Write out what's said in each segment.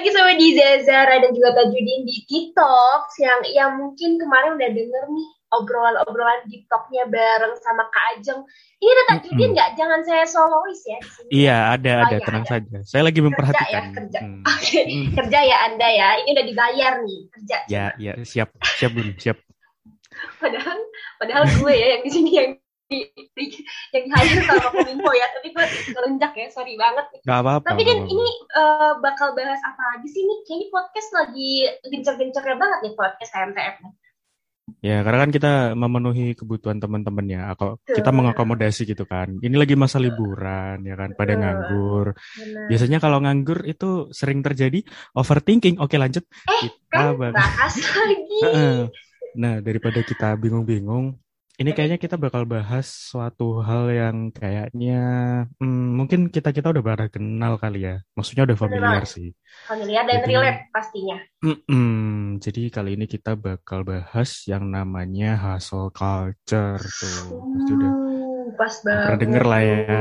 lagi sama Diza Zara dan juga Tajudin di TikTok yang yang mungkin kemarin udah denger nih obrolan-obrolan TikToknya bareng sama Kak Ajeng. Ini ada Tajudin nggak? Mm -hmm. Jangan saya solois ya di. Iya ada oh, ada ya, tenang ada. saja. Saya lagi memperhatikan. Kerja ya kerja. Hmm. Oke okay. hmm. kerja ya Anda ya. Ini udah dibayar nih kerja. Ya ya siap siap bun siap. padahal padahal gue ya yang di sini yang di, yang hadir sama kominfo ya tapi gue kelenjak ya sorry banget Gak apa-apa tapi dan ini uh, bakal bahas apa lagi sih nih kayaknya podcast lagi gencar-gencarnya banget nih podcast KMTF Ya, karena kan kita memenuhi kebutuhan teman-temannya. Atau kita mengakomodasi gitu kan. Ini lagi masa liburan ya kan, pada nganggur. Bener. Biasanya kalau nganggur itu sering terjadi overthinking. Oke, lanjut. Eh, kita kan bahas lagi. Nah, daripada kita bingung-bingung, ini kayaknya kita bakal bahas suatu hal yang kayaknya hmm, mungkin kita kita udah pada kenal kali ya. Maksudnya udah familiar Benar. sih. Familiar dan jadi, relate pastinya. Mm jadi kali ini kita bakal bahas yang namanya hustle culture tuh. Pasti udah pas banget. Pernah denger lah ya.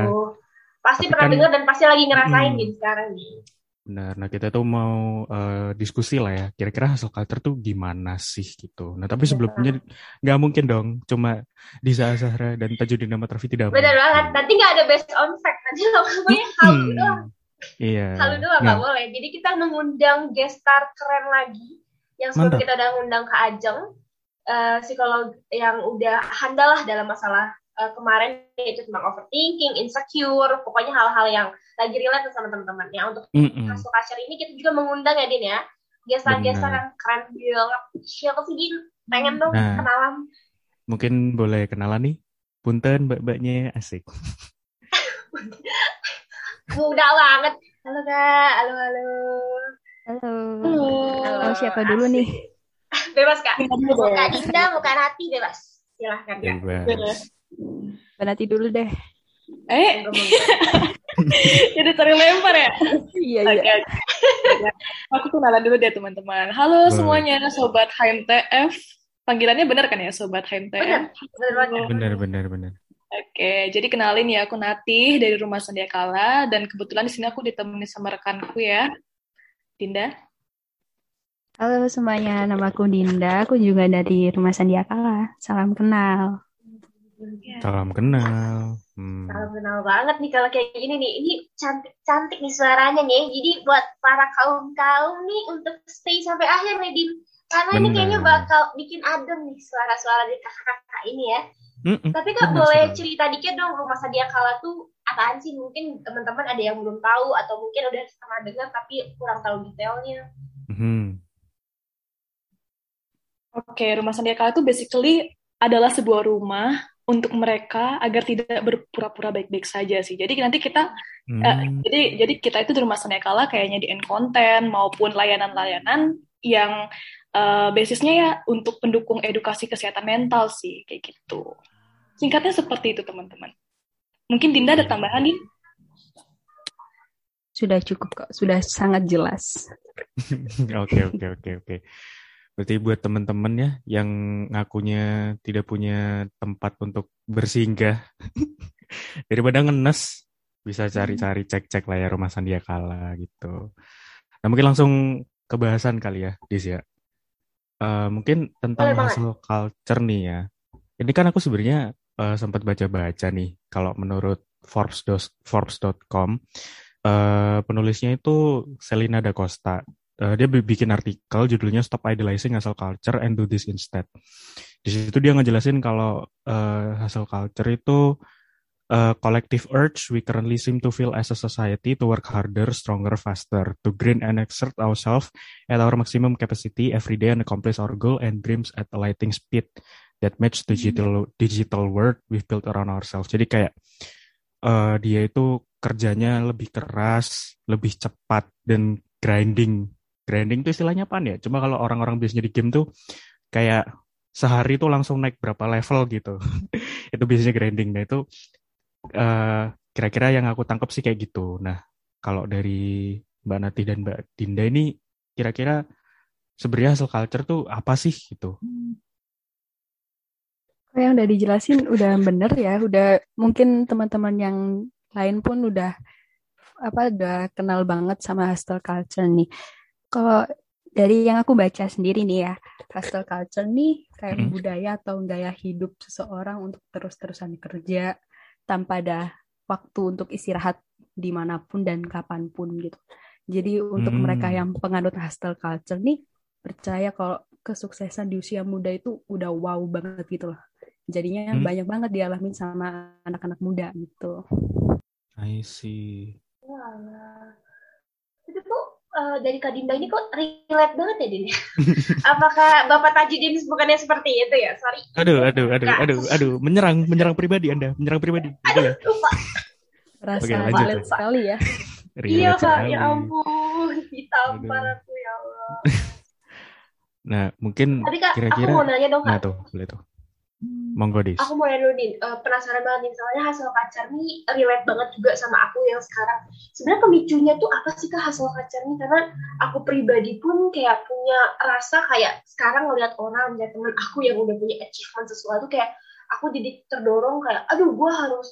Pasti Tapi pernah kan, denger dan pasti lagi ngerasain hmm, gitu sekarang nih. Benar. Nah, kita tuh mau uh, diskusi lah ya. Kira-kira hasil culture tuh gimana sih gitu. Nah, tapi iya. sebelumnya nggak mungkin dong cuma di Zahra dan Tajudin nama Trafi tidak Benar banget. Nanti nggak ada best on fact. Nanti ngomongnya halu hmm. doang. Iya. Halu doang nggak boleh. Jadi kita mengundang guest star keren lagi. Yang sebelum kita udah ngundang ke Ajeng. Uh, psikolog yang udah handalah dalam masalah uh, kemarin itu tentang overthinking, insecure, pokoknya hal-hal yang lagi relate sama teman-teman. Ya untuk mm -mm. masuk kasir ini kita juga mengundang ya Din ya, gestar-gestar yang keren banget. Siapa sih Din? Pengen dong nah, kenalan. Mungkin boleh kenalan nih. Punten mbak-mbaknya asik. Muda banget. Halo kak, halo halo. Halo. Halo. halo. siapa dulu nih? Bebas kak. Mau kak Dinda, mau kak Rati, bebas. Silahkan kak. Bebas. Berarti dulu deh. Eh, jadi sering lempar ya? iya, okay, iya. Okay. Aku kenalan dulu deh teman-teman. Halo Boleh. semuanya, Sobat HMTF. Panggilannya benar kan ya, Sobat HMTF? Benar, benar, benar. Oke, jadi kenalin ya, aku Natih dari Rumah Sandia Kala dan kebetulan di sini aku ditemani sama rekanku ya, Dinda. Halo semuanya, nama aku Dinda, aku juga dari Rumah Sandia Kala. Salam kenal. Ya. Salam kenal. Hmm. Salam kenal banget nih kalau kayak gini nih. Ini cantik-cantik nih suaranya nih. Jadi buat para kaum-kaum nih untuk stay sampai akhir nih Din. Karena Bener. ini kayaknya bakal bikin adem nih suara-suara dari kakak-kakak ini ya. Mm-mm. Tapi kak boleh cerita dikit dong rumah Sadia Kala tuh apaan sih? Mungkin teman-teman ada yang belum tahu atau mungkin udah pernah dengar tapi kurang tahu detailnya. Mm-hmm. Oke, okay, rumah Sandia Kala itu basically adalah sebuah rumah untuk mereka agar tidak berpura-pura baik-baik saja sih. Jadi nanti kita hmm. uh, jadi jadi kita itu di rumah Senekala kayaknya di end konten maupun layanan-layanan yang uh, basisnya ya untuk pendukung edukasi kesehatan mental sih kayak gitu. Singkatnya seperti itu teman-teman. Mungkin Dinda ada tambahan nih? Sudah cukup kok, sudah sangat jelas. Oke oke oke oke. Berarti buat teman-teman ya yang ngakunya tidak punya tempat untuk bersinggah daripada ngenes bisa cari-cari cek-cek lah ya rumah Sandiakala gitu. Nah mungkin langsung ke bahasan kali ya, Dis ya. Uh, mungkin tentang hustle culture nih ya. Ini kan aku sebenarnya uh, sempat baca-baca nih kalau menurut Forbes Forbes.com uh, penulisnya itu Selina da Costa uh, dia bikin artikel judulnya Stop Idolizing Hustle Culture and Do This Instead. Di situ dia ngejelasin kalau uh, hustle culture itu uh, collective urge we currently seem to feel as a society to work harder, stronger, faster, to grind and exert ourselves at our maximum capacity every day and accomplish our goal and dreams at a lightning speed that match the digital digital world we've built around ourselves. Jadi kayak uh, dia itu kerjanya lebih keras, lebih cepat dan grinding grinding itu istilahnya apa ya? Cuma kalau orang-orang biasanya di game tuh kayak sehari tuh langsung naik berapa level gitu. itu biasanya grinding. Nah itu uh, kira-kira yang aku tangkap sih kayak gitu. Nah kalau dari Mbak Nati dan Mbak Dinda ini kira-kira sebenarnya hasil culture tuh apa sih gitu? Yang udah dijelasin udah bener ya, udah mungkin teman-teman yang lain pun udah apa udah kenal banget sama hustle culture nih. Kalau dari yang aku baca sendiri nih ya, hustle culture nih kayak Mm. budaya atau gaya hidup seseorang untuk terus-terusan kerja tanpa ada waktu untuk istirahat di mana pun dan kapan pun gitu. Jadi untuk mereka Hmm. yang penganut hustle culture nih percaya kalau kesuksesan di usia muda itu udah wow banget gitu loh. Jadinya Hmm. banyak banget dialamin sama anak-anak muda gitu. I see. Walah. Eh, dari Kak Dinda ini kok relate banget ya Din? Apakah Bapak Tajudin bukannya seperti itu ya? Sorry. Aduh, aduh, aduh, Kak. aduh, aduh, menyerang, menyerang pribadi Anda, menyerang pribadi. Boleh. Lupa. Rasa Oke, lanjut, sekali ya. Iya sekali. ya ampun. Ditampar Aduh. aku ya Allah. Nah, mungkin Tapi Kak, aku kira-kira, mau nanya dong nah Kak. tuh, boleh tuh. Monggo dis. Aku mau nanya dulu nih, eh, penasaran banget nih, soalnya hasil kacar nih relate banget juga sama aku yang sekarang. Sebenarnya pemicunya tuh apa sih Kak hasil kacar nih? Karena aku pribadi pun kayak punya rasa kayak sekarang ngeliat orang, ngeliat temen aku yang udah punya achievement sesuatu kayak aku jadi terdorong kayak, aduh gue harus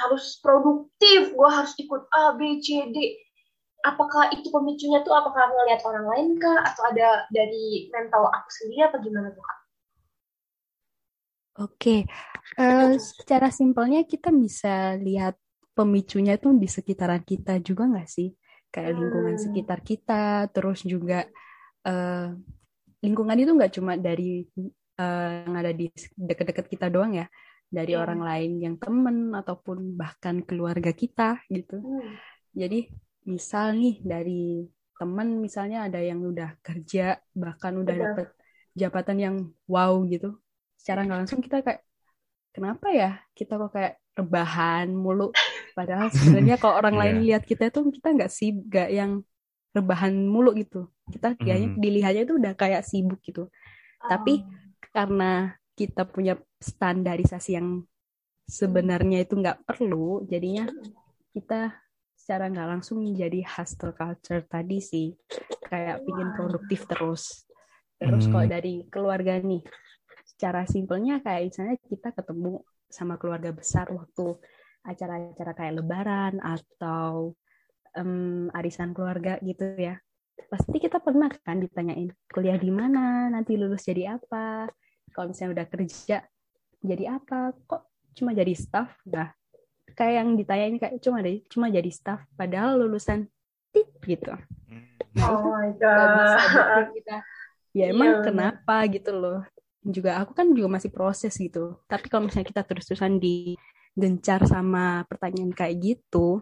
harus produktif, gue harus ikut A, B, C, D. Apakah itu pemicunya tuh apakah ngeliat orang lain kah? Atau ada dari mental aku sendiri apa gimana tuh? Oke, eh, secara simpelnya kita bisa lihat pemicunya itu di sekitaran kita juga nggak sih? Kayak lingkungan Hmm. sekitar kita, terus juga eh, lingkungan itu nggak cuma dari eh, yang ada di dekat-dekat kita doang ya, dari Iya. orang lain yang temen ataupun bahkan keluarga kita gitu. Hmm. Jadi misal nih dari temen misalnya ada yang udah kerja bahkan udah dapet jabatan yang wow gitu. Secara nggak langsung kita kayak kenapa ya kita kok kayak rebahan mulu. Padahal sebenarnya kalau orang lain Iya. lihat kita tuh kita nggak sih nggak yang rebahan mulu gitu. Kita kayaknya Mhm. dilihatnya tuh udah kayak sibuk gitu. Tapi karena kita punya standarisasi yang sebenarnya itu nggak perlu, jadinya kita secara nggak langsung jadi hustle culture tadi sih, kayak pingin produktif terus. Terus kalau Hmm. dari keluarga nih, secara simpelnya kayak misalnya kita ketemu sama keluarga besar waktu acara-acara kayak Lebaran atau em, arisan keluarga gitu ya. Pasti kita pernah kan ditanyain kuliah di mana, nanti lulus jadi apa, kalau misalnya udah kerja jadi apa, kok cuma jadi staff? Nah, kayak yang ditanyain kayak cuma deh, cuma jadi staff, padahal lulusan tit gitu. Itu Oh my bisa god. bikin kita ya emang Iya, benar. kenapa gitu loh juga aku kan juga masih proses gitu. Tapi kalau misalnya kita terus-terusan digencar sama pertanyaan kayak gitu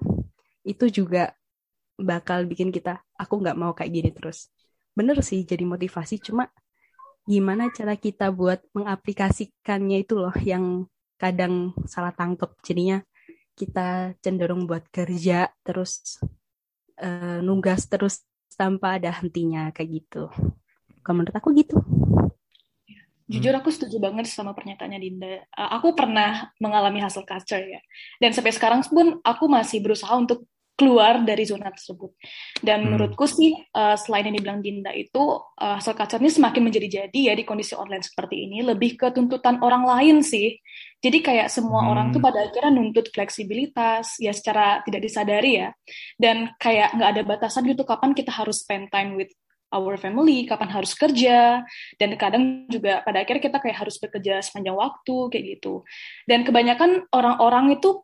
itu juga bakal bikin kita aku nggak mau kayak gini terus. Bener sih jadi motivasi. Cuma gimana cara kita buat mengaplikasikannya itu loh yang kadang salah tangkep. Jadinya kita cenderung buat kerja terus eh, nugas terus tanpa ada hentinya kayak gitu. Kalau menurut aku gitu Jujur aku setuju banget sama pernyataannya Dinda. Uh, aku pernah mengalami hustle culture ya. Dan sampai sekarang pun aku masih berusaha untuk keluar dari zona tersebut. Dan Hmm. menurutku sih uh, selain yang dibilang Dinda itu uh, hustle culture ini semakin menjadi-jadi ya di kondisi online seperti ini lebih ke tuntutan orang lain sih. Jadi kayak semua Hmm. orang tuh pada akhirnya nuntut fleksibilitas ya secara tidak disadari ya. Dan kayak nggak ada batasan gitu kapan kita harus spend time with our family, kapan harus kerja, dan kadang juga pada akhirnya kita kayak harus bekerja sepanjang waktu kayak gitu. Dan kebanyakan orang-orang itu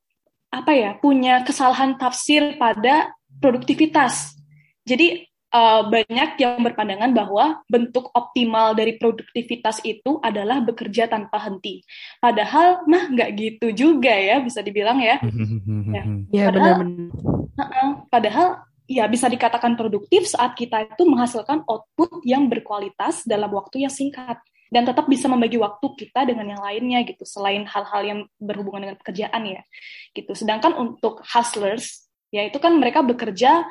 apa ya punya kesalahan tafsir pada produktivitas. Jadi eh, banyak yang berpandangan bahwa bentuk optimal dari produktivitas itu adalah bekerja tanpa henti. Padahal mah nggak gitu juga ya bisa dibilang ya. ya Padahal- benar-benar Heeh, Padahal ya bisa dikatakan produktif saat kita itu menghasilkan output yang berkualitas dalam waktu yang singkat dan tetap bisa membagi waktu kita dengan yang lainnya gitu selain hal-hal yang berhubungan dengan pekerjaan ya gitu. Sedangkan untuk hustlers ya itu kan mereka bekerja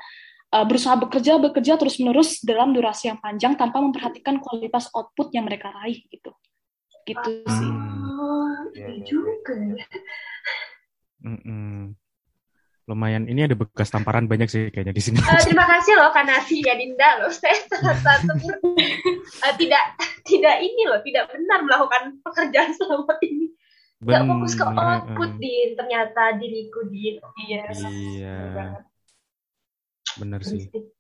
uh, berusaha bekerja bekerja terus menerus dalam durasi yang panjang tanpa memperhatikan kualitas output yang mereka raih gitu. Gitu sih. Oh, juga ya. Mm-mm. Lumayan, ini ada bekas tamparan banyak sih kayaknya di sini. Eh, terima kasih loh Kanasi ya Dinda loh. Saya sangat eh, tidak tidak ini loh, tidak benar melakukan pekerjaan selama ini. Gak fokus ke Bener, output eh. din, ternyata diriku din. Iya. Iya, benar sih. Berisik.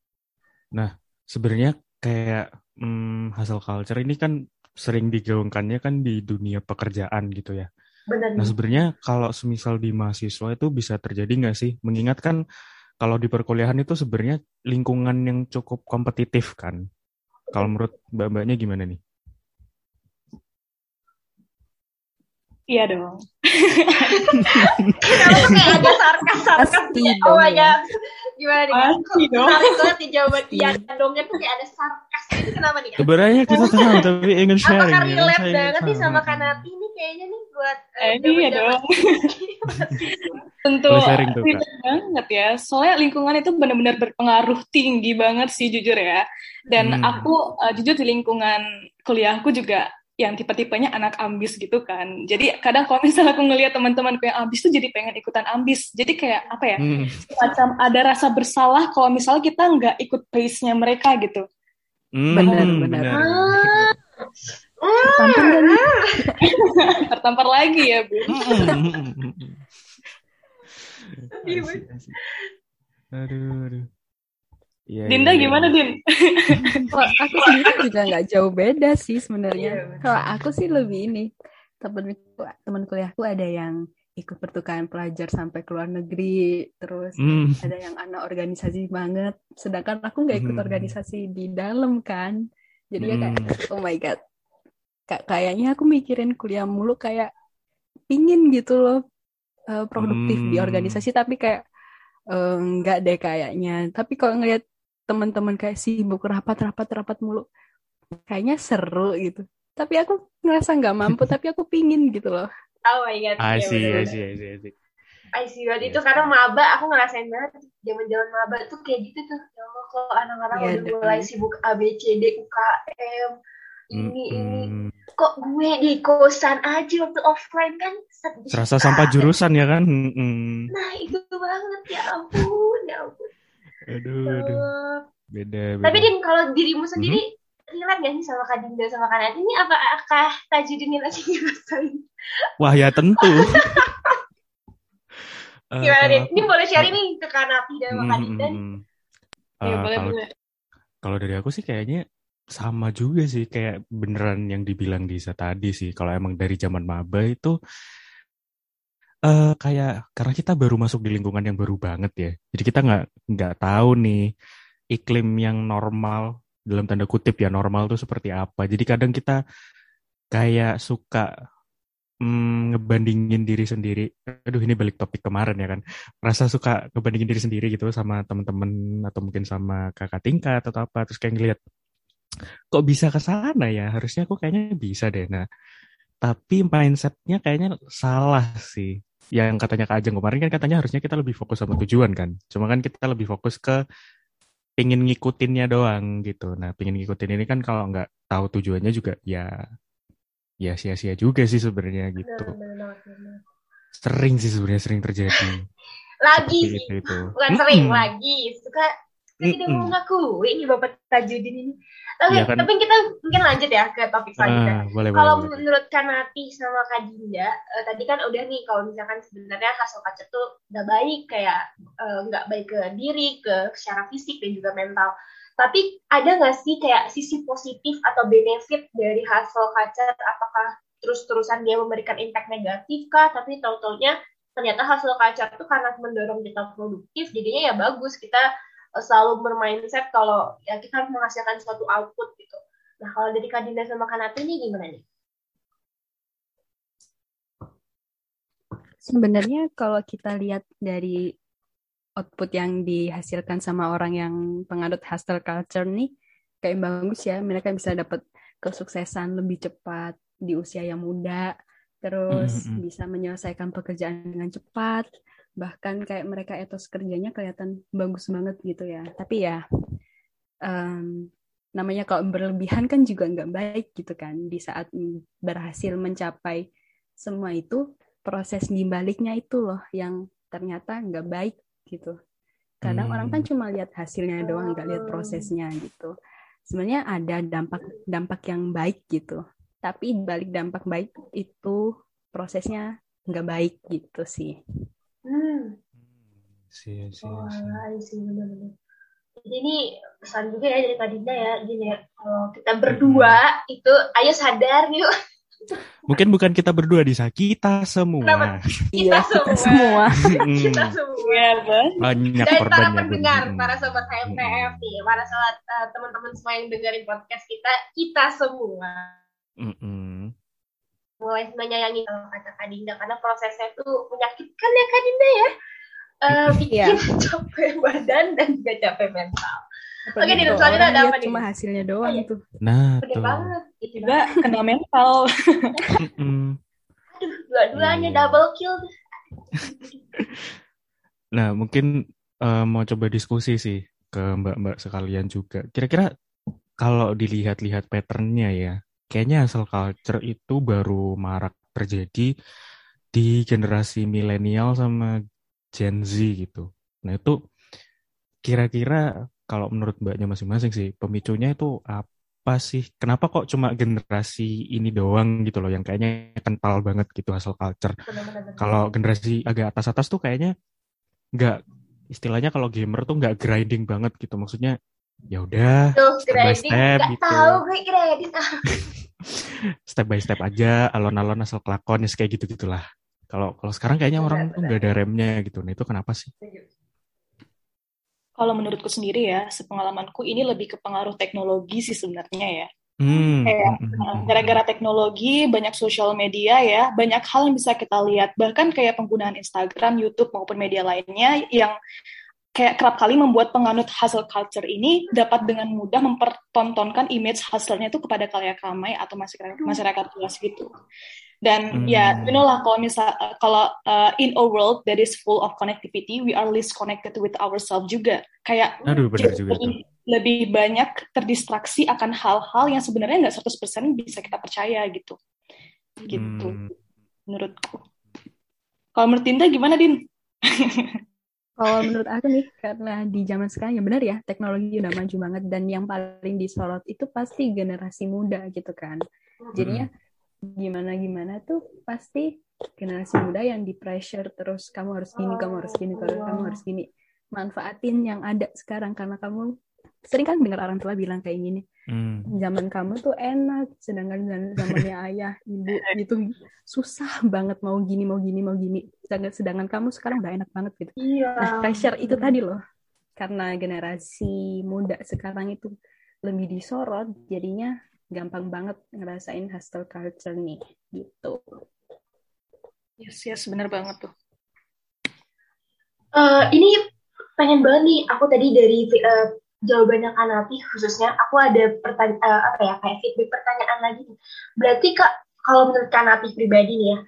sebenarnya kayak hmm, hustle culture ini kan sering digaungkannya kan di dunia pekerjaan gitu ya. Benar. Nah sebenarnya kalau semisal di mahasiswa itu bisa terjadi nggak sih? Mengingat kan kalau di perkuliahan itu sebenarnya lingkungan yang cukup kompetitif kan. Kalau menurut mbak-mbaknya gimana nih? Iya dong. Kenapa tuh kayak ada sarkas-sarkas gitu? dong, Oh my ya. god. Gimana nih? Pasti dong. Menarik banget jawaban Pasti. iya dongnya tuh kayak ada sarkas itu kenapa nih? Sebenarnya kita tahu tapi ingin sharing Apakah ya. relate banget nih tahu. sama Kanati nih kayaknya nih buat Eh, eh, iya zaman-zaman Tentu relate banget ya. Soalnya lingkungan itu benar-benar berpengaruh tinggi banget sih jujur ya. Dan Hmm. aku eh, jujur di lingkungan kuliahku juga yang tipe-tipenya anak ambis gitu kan. Jadi kadang kalau misalnya aku ngelihat teman-temanku yang ambis tuh jadi pengen ikutan ambis. Jadi kayak apa ya? Hmm. Macam ada rasa bersalah kalau misalnya kita nggak ikut pace-nya mereka gitu. Hmm, Benar, benar. Ah, Gak nih? Tertampar lagi ya, Bu. Iya, Asik, asik. Aduh, aduh. Iya, Dinda iya, iya. gimana, Din? Kalau aku sendiri juga nggak jauh beda sih sebenarnya. Benar. Kalau aku sih lebih ini temen teman kuliahku ada yang ikut pertukaran pelajar sampai ke luar negeri, terus Hmm. ada yang anak organisasi banget. Sedangkan aku nggak ikut Hmm. organisasi di dalam kan. Jadi ya kayak Hmm. oh my god. Ka- kayaknya aku mikirin kuliah mulu kayak pingin gitu loh eh, produktif di Hmm. organisasi tapi kayak eh, nggak deh kayaknya. Tapi kalau ngeliat teman-teman kayak sibuk rapat rapat rapat mulu kayaknya seru gitu tapi aku ngerasa nggak mampu tapi aku pingin gitu loh Oh my god. I Iya, see, I see, I see, I see. I see banget Iya itu karena maba aku ngerasain banget zaman-zaman maba tuh kayak gitu tuh. Ya Allah kok anak-anak Iya udah mulai sibuk A B C D UKM ini ini Hmm. kok gue di kosan aja waktu offline kan sedih. Serasa sampah jurusan ya kan? Hmm. Nah itu banget ya ampun ya ampun. Aduh, aduh. Eh, Beda, beda. Tapi Din kalau dirimu sendiri Mm-hmm. relate gak sih sama Kak Dinda sama Kak Nati ini apakah Tajudin lagi ngerasain? Wah ya tentu. Eh, Gimana Din? aku- Ini boleh share nih ke Kak Nati dan sama Kak Hmm, Dinda. hmm, hmm. Iya, Eh, boleh, kalau boleh. kalau dari aku sih kayaknya sama juga sih kayak beneran yang dibilang Disa tadi sih. Kalau emang dari zaman maba itu eh kayak karena kita baru masuk di lingkungan yang baru banget ya. Jadi kita nggak nggak tahu nih iklim yang normal dalam tanda kutip ya normal tuh seperti apa. Jadi kadang kita kayak suka mm, ngebandingin diri sendiri. Aduh ini balik topik kemarin ya kan. Rasa suka ngebandingin diri sendiri gitu sama teman-teman atau mungkin sama kakak tingkat atau apa. Terus kayak ngeliat kok bisa ke sana ya? Harusnya aku kayaknya bisa deh. Nah, tapi mindsetnya kayaknya salah sih. Yang katanya Kak Ajeng kemarin kan katanya harusnya kita lebih fokus sama tujuan kan. Cuma kan kita lebih fokus ke pingin ngikutinnya doang gitu. Nah, pingin ngikutin ini kan kalau nggak tahu tujuannya juga ya ya sia-sia juga sih sebenarnya gitu. Benar, benar banget, benar. Sering sih sebenarnya sering terjadi. Lagi Seperti sih, itu itu. bukan sering Mm-mm. lagi. Suka suka tidak mau ngaku ini Bapak Tajudin ini. Tapi, Iya kan? tapi kita mungkin lanjut ya ke topik selanjutnya. Ah, boleh, boleh, Kalau boleh. menurut Kanati sama Kak Dinda, eh, tadi kan udah nih kalau misalkan sebenarnya hasil kaca tuh nggak baik kayak eh, nggak baik ke diri, ke secara fisik dan juga mental. Tapi ada nggak sih kayak sisi positif atau benefit dari hasil kaca? Apakah terus-terusan dia memberikan impact negatif kah? Tapi tahu-taunya ternyata hasil kaca tuh karena mendorong kita produktif, jadinya ya bagus kita selalu bermindset kalau ya kita harus menghasilkan suatu output gitu. Nah kalau dari Kak Dinda sama Kanati ini gimana nih? sebenarnya kalau kita lihat dari output yang dihasilkan sama orang yang penganut hustle culture nih kayak bagus ya mereka bisa dapat kesuksesan lebih cepat di usia yang muda terus Mm, mm, mm. bisa menyelesaikan pekerjaan dengan cepat bahkan kayak mereka etos kerjanya kelihatan bagus banget gitu ya. Tapi ya em, namanya kalau berlebihan kan juga nggak baik gitu kan. Di saat berhasil mencapai semua itu proses di baliknya itu loh yang ternyata nggak baik gitu. Kadang orang kan Hmm. cuma lihat hasilnya doang nggak lihat prosesnya gitu. Sebenarnya ada dampak dampak yang baik gitu. Tapi balik dampak baik itu prosesnya nggak baik gitu sih Hmm, Sia, sia, oh, see, benar-benar. Jadi ini pesan juga ya dari Kak Dinda ya, gini ya, kalau kita berdua itu ayo sadar yuk. Mungkin bukan kita berdua Disa, kita semua. Kenapa? Kita Iya, semua. kita semua. Mm, kita semua. Iya, Bang. Banyak Dan para pendengar, Mm. para sobat HMPF nih, para sobat eh, teman-teman semua yang dengerin podcast kita, kita semua Mm-mm. Mulai menyayangi kalau kata Kak Dinda karena prosesnya tuh menyakitkan ya Kak Dinda ya. Eh, bikin Iya. capek badan dan juga capek mental. Apalagi Oke, Din, kalau selanjutnya ada apa nih? cuma hasilnya doang Oh, tuh. Nah, Bener tuh. banget. Gitu Juga kena mental. Aduh, dua-duanya Iya. double kill. Nah, mungkin eh, mau coba diskusi sih ke mbak-mbak sekalian juga. Kira-kira kalau dilihat-lihat patternnya ya, kayaknya hustle culture itu baru marak terjadi di generasi milenial sama Gen Z gitu. Nah, itu kira-kira kalau menurut mbaknya masing-masing sih, pemicunya itu apa sih? Kenapa kok cuma generasi ini doang gitu loh, yang kayaknya kental banget gitu hustle culture? Kalau generasi agak atas-atas tuh kayaknya nggak istilahnya kalau gamer tuh nggak grinding banget gitu maksudnya ya udah Tuh, step by step Gak gitu. tahu gue grading. step by step aja alon-alon asal kelakon ya kayak gitu gitulah kalau kalau sekarang kayaknya Benar, orang tuh nggak ada remnya gitu nah itu kenapa sih Kalau menurutku sendiri ya, sepengalamanku ini lebih ke pengaruh teknologi sih sebenarnya ya. hmm, Kayak, hmm, hmm, Nah, hmm. Gara-gara teknologi, banyak sosial media ya, banyak hal yang bisa kita lihat. Bahkan kayak penggunaan Instagram, YouTube, maupun media lainnya yang kayak kerap kali membuat penganut hustle culture ini dapat dengan mudah mempertontonkan image hustlernya itu kepada kalayak ramai atau masyarakat, masyarakat luas gitu. Dan Hmm. ya, you know lah kalau misal kalau uh, in a world that is full of connectivity, we are least connected with ourselves juga. Kayak aduh benar juga lebih, lebih banyak terdistraksi akan hal-hal yang sebenarnya nggak 100% bisa kita percaya gitu. Gitu, Hmm. menurutku. Kalau menurut Dinda gimana, Din? Kalau menurut aku nih, karena di zaman sekarang ya benar ya, teknologi udah maju banget dan yang paling disorot itu pasti generasi muda gitu kan. Jadinya gimana-gimana tuh pasti generasi muda yang di pressure terus kamu harus gini, kamu harus gini, kamu kamu harus gini. Manfaatin yang ada sekarang karena kamu sering kan dengar orang tua bilang kayak gini, Hmm. zaman kamu tuh enak, sedangkan zaman- zamannya ayah, ibu itu susah banget mau gini, mau gini, mau gini. Sedangkan, sedangkan kamu sekarang udah enak banget gitu. Iya. Nah, pressure itu tadi loh. Karena generasi muda sekarang itu lebih disorot, jadinya gampang banget ngerasain hustle culture nih, gitu. Yes, yes, benar banget tuh. Eh, ini pengen banget nih aku tadi dari eh, jawabannya Kanati khususnya aku ada pertanyaan apa ya kayak feedback pertanyaan lagi. Berarti kak kalau menurut Kanati pribadi nih ya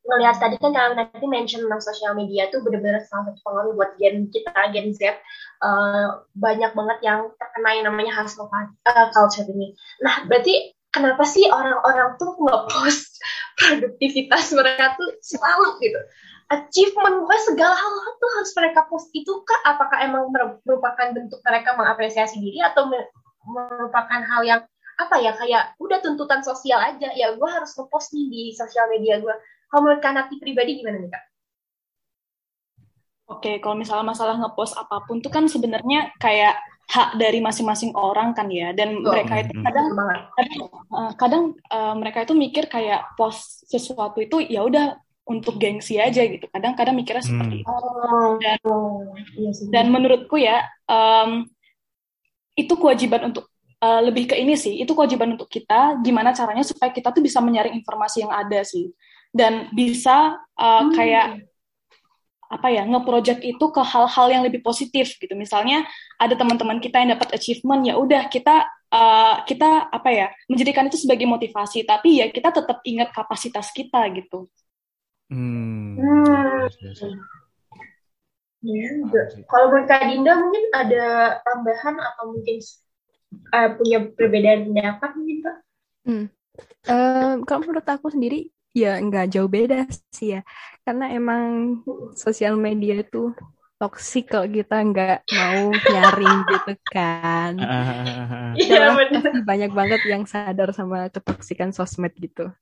ngelihat tadi kan kalau nanti mention tentang sosial media tuh bener-bener salah satu pengaruh buat gen kita gen Z eh, banyak banget yang terkena yang namanya hustle eh, culture ini. Nah berarti kenapa sih orang-orang tuh nge-post produktivitas mereka tuh selalu gitu achievement gue segala hal tuh harus mereka post itu kak apakah emang mer- merupakan bentuk mereka mengapresiasi diri atau me- merupakan hal yang apa ya kayak udah tuntutan sosial aja ya gue harus ngepost nih di sosial media gue kalau menurut kanati pribadi gimana nih kak? Oke, kalau misalnya masalah ngepost apa pun tuh kan sebenarnya kayak hak dari masing-masing orang kan ya. Dan Betul. mereka itu Mhm. kadang kadang, eh, kadang, eh, mereka itu mikir kayak post sesuatu itu ya udah untuk gengsi aja gitu. Kadang-kadang mikirnya seperti itu. Oh, Dan- oh, iya sih. Dan menurutku ya, em, itu kewajiban untuk eh, lebih ke ini sih, itu kewajiban untuk kita gimana caranya supaya kita tuh bisa menyaring informasi yang ada sih. Dan bisa eh, Hmm. kayak apa ya, nge-project itu ke hal-hal yang lebih positif gitu. Misalnya ada teman-teman kita yang dapat achievement, ya udah kita eh, kita apa ya, menjadikan itu sebagai motivasi, tapi ya kita tetap ingat kapasitas kita gitu. Hmm. Hmm. Yes, yes, yes. Iya juga. Kalau menurut Kak Dinda mungkin ada tambahan atau mungkin eh, punya perbedaan pendapat mungkin kak? Eh, kalau menurut aku sendiri, ya nggak jauh beda sih ya. Karena emang sosial media itu toksik kalau kita nggak mau nyaring gitu kan. Ah, ah, ah. Iya benar. banyak banget yang sadar sama ketoksikan sosmed gitu.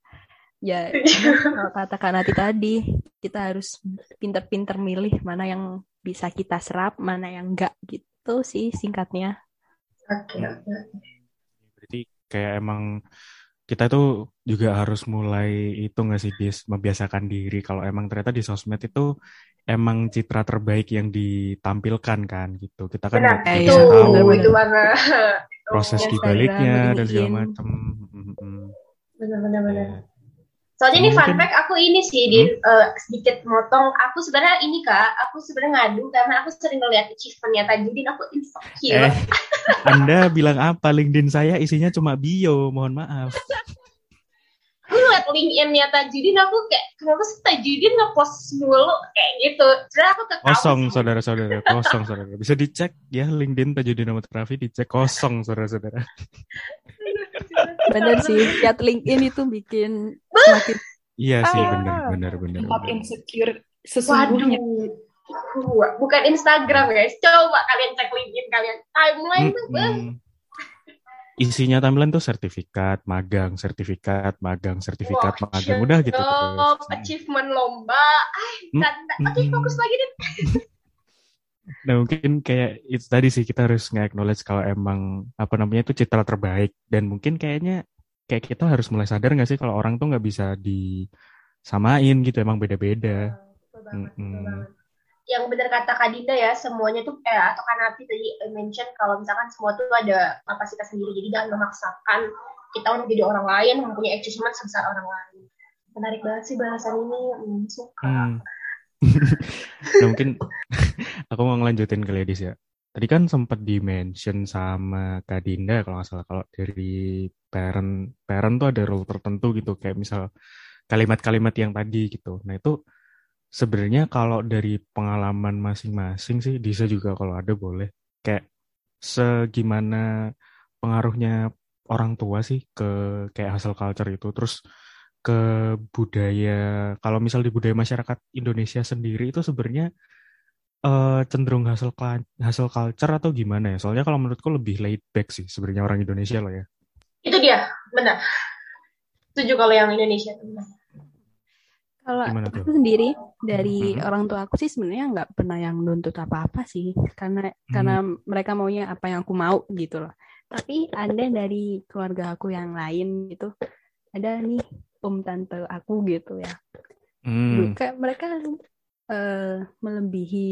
Ya, kalau katakan nanti tadi, kita harus pinter-pinter milih mana yang bisa kita serap, mana yang enggak gitu. itu sih singkatnya. Oke, Hmm. oke. Berarti kayak emang kita tuh juga harus mulai itu nggak sih bis membiasakan diri kalau emang ternyata di sosmed itu emang citra terbaik yang ditampilkan kan gitu. Kita kan Benar, nggak Eh, itu, bisa iya, tahu itu banget. proses Instagram, di baliknya dan segala macam. Mm-mm. Benar, benar, benar. Ya. Soalnya ini fun Mungkin- fact aku ini sih di eh, sedikit motong. Aku sebenarnya ini kak, aku sebenarnya ngadu karena aku sering ngeliat achievementnya Tajudin. Aku insecure. Eh, Anda bilang apa? LinkedIn saya isinya cuma bio, mohon maaf. Aku ngeliat LinkedIn-nya Tajudin, aku kayak kenapa sih Tajudin ngepost mulu kayak gitu. Sebenarnya aku ketawa. Kosong saudara-saudara, kosong saudara. Bisa dicek ya LinkedIn Tajudin Ahmad Raffi dicek kosong saudara-saudara. Bener sih, lihat LinkedIn itu bikin semakin Iya sih Ah. benar benar benar. tempat insecure sesungguhnya. Waduh. Bukan Instagram guys. Coba kalian cek LinkedIn kalian. Timeline tuh. bang. Mm-mm. Isinya timeline tuh sertifikat, magang, sertifikat, magang, sertifikat, Wah, magang. Udah gitu terus. achievement lomba. Ay, Mm, tanda. Oke, mm. fokus lagi deh. Nah mungkin kayak itu tadi sih kita harus nge-acknowledge kalau emang apa namanya itu citra terbaik dan mungkin kayaknya kayak kita harus mulai sadar nggak sih kalau orang tuh nggak bisa disamain gitu emang beda-beda. Betul banget, betul Mm-mm. banget. Yang benar kata Kak Dinda ya, semuanya tuh eh atau kan Nafi tadi mention kalau misalkan semua tuh ada kapasitas sendiri, jadi jangan memaksakan kita untuk jadi orang lain mempunyai achievement sebesar orang lain. Menarik banget sih bahasan ini, hmm, suka. Hmm. nah mungkin aku mau ngelanjutin ke Ledis ya. Tadi kan sempat di-mention sama Kak Dinda kalau nggak salah kalau dari parent parent tuh ada role tertentu gitu kayak misal kalimat-kalimat yang tadi gitu. Nah itu sebenarnya kalau dari pengalaman masing-masing sih bisa juga kalau ada boleh kayak segimana pengaruhnya orang tua sih ke kayak hustle culture itu terus ke budaya kalau misal di budaya masyarakat Indonesia sendiri itu sebenarnya eh, cenderung cla- hustle culture atau gimana ya? Soalnya kalau menurutku lebih laid back sih sebenarnya orang Indonesia loh ya. Itu dia, benar. Setuju kalau yang Indonesia. benar. Kalau aku sendiri dari Mhm. orang tua aku sih sebenarnya nggak pernah yang nuntut apa-apa sih, karena karena mereka maunya apa yang aku mau gitu loh. Tapi ada dari keluarga aku yang lain gitu, ada nih om tante aku gitu ya. Hmm. Kayak mereka eh, melebihi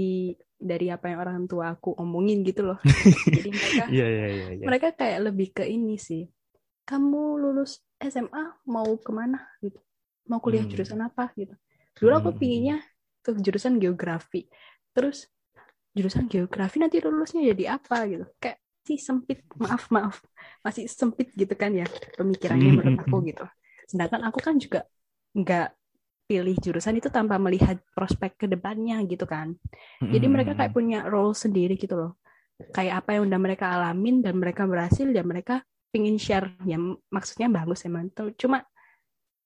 dari apa yang orang tua aku omongin gitu loh. Jadi mereka Iya iya iya. iya. mereka kayak lebih ke ini sih. Kamu lulus SMA mau ke mana gitu? Mau kuliah Hmm. jurusan apa gitu? Dulu aku Hmm. pinginnya ke jurusan geografi. Terus jurusan geografi nanti lulusnya jadi apa gitu? Kayak sih sempit, maaf maaf, masih sempit gitu kan ya pemikirannya menurut aku hmm. gitu. Sedangkan aku kan juga nggak pilih jurusan itu tanpa melihat prospek ke depannya gitu kan. Jadi mereka kayak punya role sendiri gitu loh. Kayak apa yang udah mereka alamin dan mereka berhasil dan mereka pingin share. Ya maksudnya bagus emang. Tuh, Cuma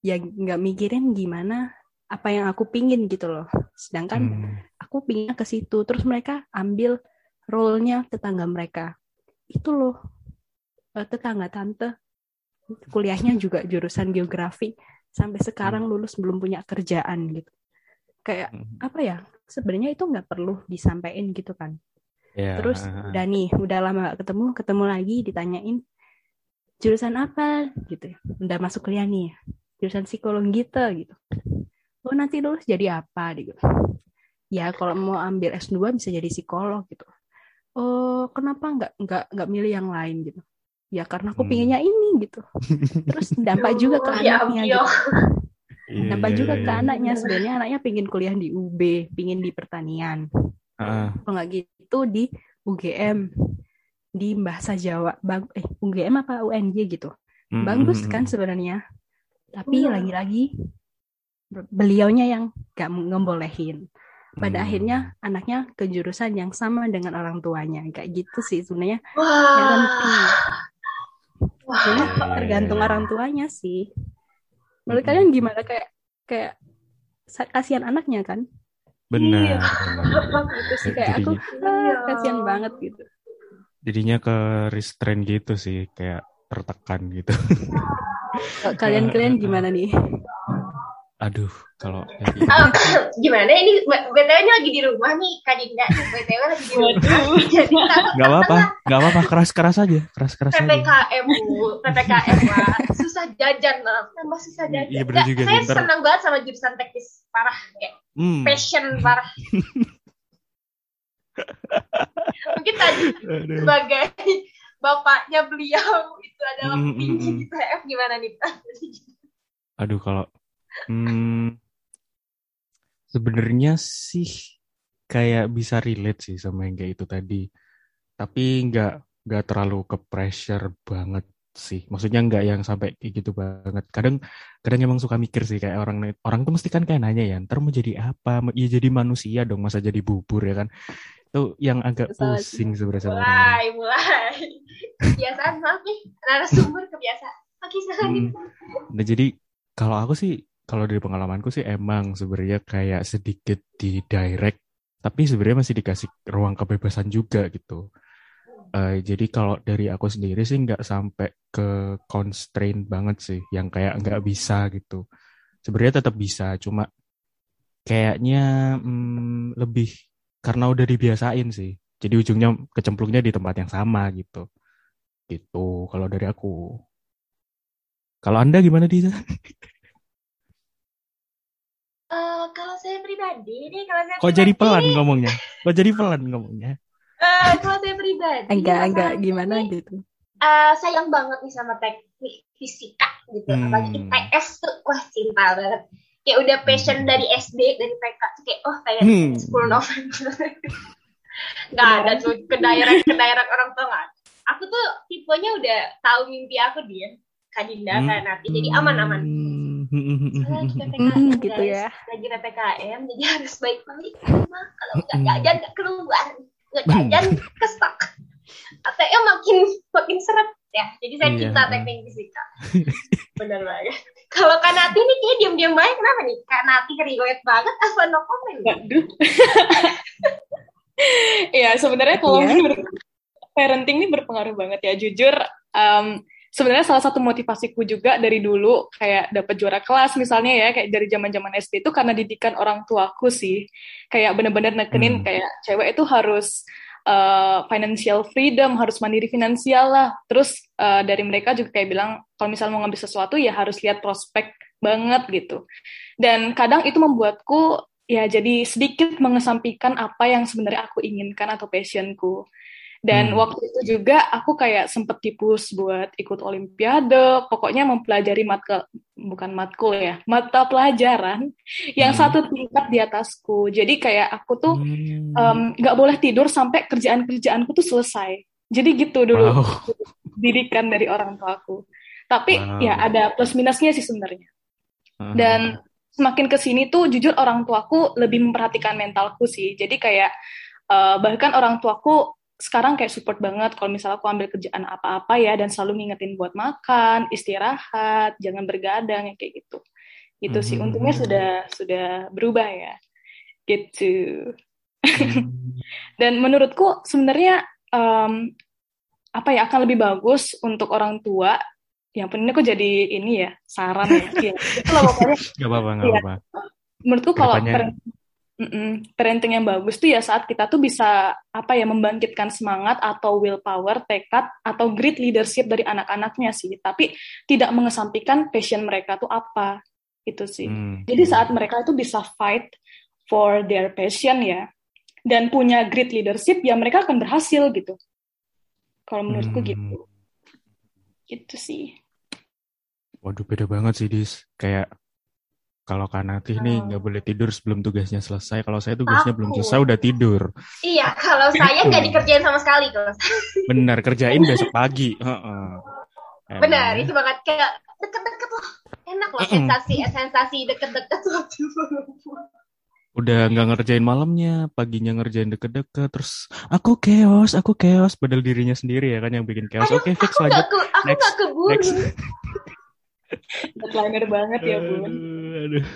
ya nggak mikirin gimana apa yang aku pingin gitu loh. Sedangkan Hmm. aku pinginnya ke situ. Terus mereka ambil role-nya tetangga mereka. Itu loh. eh, Tetangga tante kuliahnya juga jurusan geografi sampai sekarang lulus belum punya kerjaan gitu. Kayak Hmm. apa ya? Sebenarnya itu nggak perlu disampaikan gitu kan. Ya, Terus ah. udah nih, udah lama gak ketemu, ketemu lagi ditanyain jurusan apa gitu. ya. Udah masuk kuliah nih, jurusan psikologi gitu gitu. Oh nanti lulus jadi apa gitu. Ya kalau mau ambil S2 bisa jadi psikolog gitu. Oh kenapa nggak nggak nggak milih yang lain gitu? Ya karena aku Hmm. pinginnya ini gitu. Terus dampak juga ke Ya anaknya Allah. gitu. Dampak iya, juga iya, ke iya. anaknya sebenarnya anaknya pingin kuliah di UB, pingin di pertanian Ah, kalau nggak gitu di UGM di bahasa Jawa bang eh UGM apa UNJ gitu hmm, bagus hmm, kan hmm. sebenarnya tapi Iya. lagi-lagi be- beliaunya yang gak ngebolehin pada Hmm. akhirnya anaknya ke jurusan yang sama dengan orang tuanya kayak gitu sih sebenarnya Wah. Wah. Iya, iya, tergantung iya. orang tuanya sih menurut kalian gimana kayak kayak kasihan anaknya kan Benar, Iya. gitu sih kayak aku Jadinya- ah, kasihan banget gitu Jadinya ke restrain gitu sih, kayak tertekan gitu. kalian kalian gimana nih Aduh, kalau oh, gimana? Ini btw ini lagi di rumah nih Kak Dinda. Btw lagi di rumah. Nggak apa-apa nggak apa-apa. Keras keras aja. Keras keras ppkm bu. Ppkm lah susah jajan lah tambah susah jajan. iya, bener juga, saya senang banget sama jurusan teknis parah kayak hmm. passion parah. Mungkin tadi sebagai bapaknya beliau itu adalah mm, petinggi mm, di PF gimana nih? Aduh kalau Hmm, sebenarnya sih kayak bisa relate sih sama yang kayak itu tadi. Tapi nggak nggak terlalu ke pressure banget sih. Maksudnya nggak yang sampai kayak gitu banget. Kadang kadang emang suka mikir sih kayak orang orang tuh mesti kan kayak nanya ya, ntar mau jadi apa? Ya jadi manusia dong, masa jadi bubur ya kan? Itu yang agak pusing sebenarnya. Mulai, mulai. Kebiasaan maaf nih, narasumber kebiasaan. Oke, hmm. Nah jadi kalau aku sih kalau dari pengalamanku sih emang sebenarnya kayak sedikit di direct tapi sebenarnya masih dikasih ruang kebebasan juga gitu. Uh, jadi kalau dari aku sendiri sih nggak sampai ke constraint banget sih yang kayak nggak bisa gitu. Sebenarnya tetap bisa cuma kayaknya hmm, lebih karena udah dibiasain sih. Jadi ujungnya kecemplungnya di tempat yang sama gitu. Gitu kalau dari aku. Kalau anda gimana Disa? Uh, kalau saya pribadi nih, kalau saya Kok jadi pelan ngomongnya? Kok jadi pelan ngomongnya? Uh, kalau saya pribadi, enggak enggak gimana ini, gitu. Uh, sayang banget nih sama teknik fisika gitu, hmm. apalagi IPS tuh wah cinta banget. Kayak udah passion hmm. dari SD dari TK kayak oh pengen hmm. 10 November. Gak ada tuh ke daerah ke daerah orang tua nggak. Aku tuh tipenya udah tahu mimpi aku dia, Kadinda hmm. kan nanti jadi aman-aman. Hmm lagi PPKM gitu ya. Lagi PPKM jadi harus baik-baik rumah. Kalau nggak jajan nggak keluar, nggak jajan kestak. ATM makin makin seret ya. Jadi saya iya. cinta teknik fisika. Benar banget. Kalau Kanati nih kayak diam-diam baik kenapa nih? Kanati riwayat banget apa no comment? Iya sebenarnya kalau yeah. parenting ini berpengaruh banget ya. Jujur um, sebenarnya salah satu motivasiku juga dari dulu kayak dapat juara kelas misalnya ya kayak dari zaman zaman SD itu karena didikan orang tuaku sih. Kayak bener-bener nekenin hmm. kayak cewek itu harus uh, financial freedom harus mandiri finansial lah. Terus uh, dari mereka juga kayak bilang kalau misalnya mau ngambil sesuatu ya harus lihat prospek banget gitu. Dan kadang itu membuatku ya jadi sedikit mengesampingkan apa yang sebenarnya aku inginkan atau passionku dan hmm. waktu itu juga aku kayak sempet tipus buat ikut olimpiade, pokoknya mempelajari mata bukan matkul ya, mata pelajaran yang hmm. satu tingkat di atasku. Jadi kayak aku tuh nggak um, boleh tidur sampai kerjaan-kerjaanku tuh selesai. Jadi gitu dulu wow. didikan dari orang tua aku. Tapi wow. ya ada plus minusnya sih sebenarnya. Uh. Dan semakin ke sini tuh jujur orang tuaku lebih memperhatikan mentalku sih. Jadi kayak uh, bahkan orang tuaku sekarang kayak support banget kalau misalnya aku ambil kerjaan apa-apa ya dan selalu ngingetin buat makan, istirahat, jangan bergadang ya kayak gitu. Gitu mm -hmm. sih. Untungnya sudah sudah berubah ya. Gitu. Dan menurutku sebenarnya um, apa ya akan lebih bagus untuk orang tua yang penting aku jadi ini ya saran ya. ya. Itu pokoknya. Gak apa-apa, gak iya. apa-apa. Menurutku kalau Mm-mm. parenting yang bagus tuh ya saat kita tuh bisa apa ya membangkitkan semangat atau willpower, tekad atau great leadership dari anak-anaknya sih, tapi tidak mengesampingkan passion mereka tuh apa itu sih. Hmm. Jadi saat mereka itu bisa fight for their passion ya dan punya great leadership ya mereka akan berhasil gitu. Kalau menurutku hmm. gitu. Gitu sih. Waduh beda banget sih Dis. Kayak kalau Kanati oh. nih nggak boleh tidur sebelum tugasnya selesai. Kalau saya tugasnya Aku. belum selesai udah tidur. Iya, kalau saya nggak dikerjain sama sekali kalau Benar, kerjain besok pagi. Uh -uh. Benar, itu banget kayak deket-deket loh. Enak loh sensasi sensasi deket-deket waktu udah nggak ngerjain malamnya, paginya ngerjain deket-deket, terus aku chaos, aku chaos, padahal dirinya sendiri ya kan yang bikin chaos. Oke, okay, fix aku lanjut. Gak ke, aku next, gak keburu. Next. Deadliner banget ya, Bun. Aduh.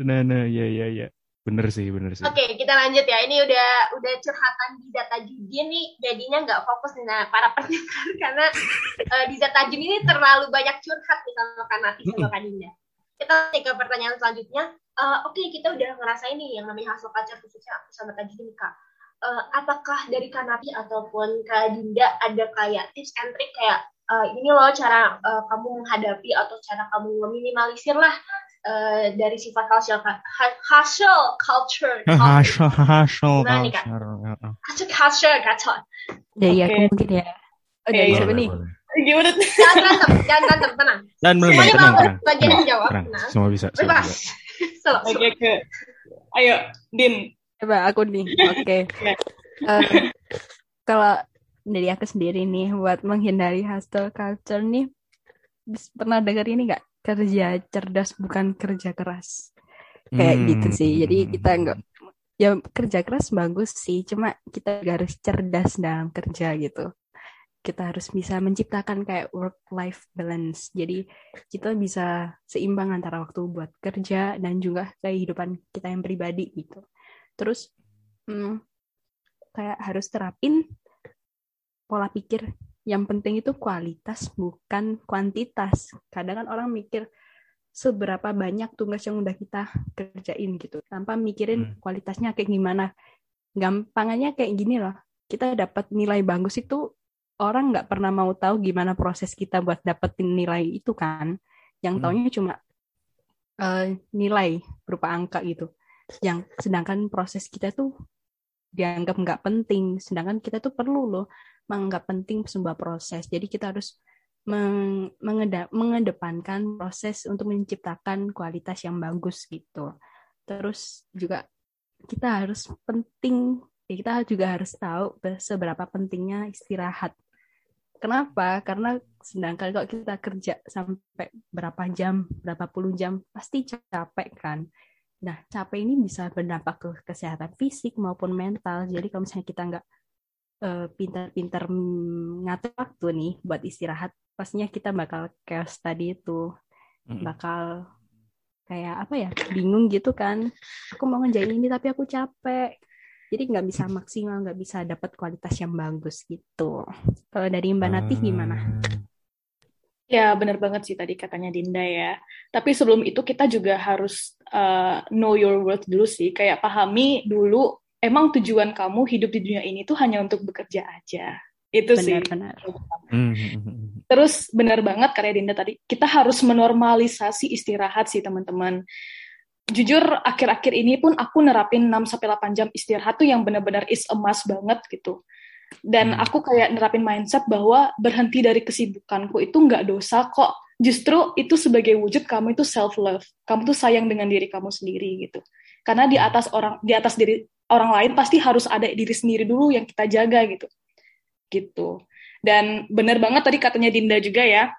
Nah, nah, ya, ya, ya. Bener sih, bener sih. Oke, okay, kita lanjut ya. Ini udah udah curhatan di data judi nih, jadinya nggak fokus nih nah, para pendengar karena uh, di data judi ini terlalu banyak curhat nih sama Kanati sama Kanina. kita ke pertanyaan selanjutnya. Uh, Oke, okay, kita udah ngerasain nih yang namanya hasil culture khususnya aku sama tadi nih kak. Uh, apakah dari Kanapi ataupun Kak Dinda ada kayak tips and trick kayak uh, ini loh cara uh, kamu menghadapi atau cara kamu meminimalisir lah uh, dari sifat hasil hasil culture hasil hasil nih, kak. hasil culture kacau ya okay. aku mungkin ya oke okay, siapa nih Gimana? Jangan berantem, jangan berantem, tenang. Dan belum, Semuanya tenang, tenang. bagian tenang, jawab. tenang. Nah. Semua bisa. Bebas. bisa. Oke, okay, okay. Ayo, Din. Coba aku nih. Oke. Okay. uh, kalau dari aku sendiri nih buat menghindari hustle culture nih pernah dengar ini nggak kerja cerdas bukan kerja keras kayak hmm. gitu sih jadi kita nggak ya kerja keras bagus sih cuma kita harus cerdas dalam kerja gitu kita harus bisa menciptakan kayak work life balance. Jadi kita bisa seimbang antara waktu buat kerja dan juga kehidupan kita yang pribadi gitu. Terus hmm, kayak harus terapin pola pikir yang penting itu kualitas bukan kuantitas. Kadang kan orang mikir seberapa banyak tugas yang udah kita kerjain gitu tanpa mikirin hmm. kualitasnya kayak gimana. Gampangannya kayak gini loh. Kita dapat nilai bagus itu orang nggak pernah mau tahu gimana proses kita buat dapetin nilai itu kan yang hmm. taunya cuma uh, nilai berupa angka gitu yang sedangkan proses kita tuh dianggap nggak penting sedangkan kita tuh perlu loh menganggap penting sebuah proses jadi kita harus meng mengedepankan proses untuk menciptakan kualitas yang bagus gitu terus juga kita harus penting ya kita juga harus tahu seberapa pentingnya istirahat Kenapa? Karena sedangkan kalau kita kerja sampai berapa jam, berapa puluh jam, pasti capek kan. Nah, capek ini bisa berdampak ke kesehatan fisik maupun mental. Jadi kalau misalnya kita nggak pintar-pintar ngatur waktu nih buat istirahat, pastinya kita bakal chaos tadi itu. Bakal kayak apa ya, bingung gitu kan. Aku mau ngerjain ini tapi aku capek jadi nggak bisa maksimal nggak bisa dapat kualitas yang bagus gitu kalau dari Mbak Nati gimana Ya, benar banget sih tadi katanya Dinda ya. Tapi sebelum itu kita juga harus uh, know your worth dulu sih. Kayak pahami dulu, emang tujuan kamu hidup di dunia ini tuh hanya untuk bekerja aja. Itu benar, sih. Benar. Hmm, hmm, hmm, Terus benar banget karya Dinda tadi, kita harus menormalisasi istirahat sih teman-teman jujur akhir-akhir ini pun aku nerapin 6 sampai 8 jam istirahat tuh yang benar-benar is emas banget gitu. Dan hmm. aku kayak nerapin mindset bahwa berhenti dari kesibukanku itu nggak dosa kok. Justru itu sebagai wujud kamu itu self love. Kamu tuh sayang dengan diri kamu sendiri gitu. Karena di atas orang di atas diri orang lain pasti harus ada diri sendiri dulu yang kita jaga gitu. Gitu. Dan benar banget tadi katanya Dinda juga ya,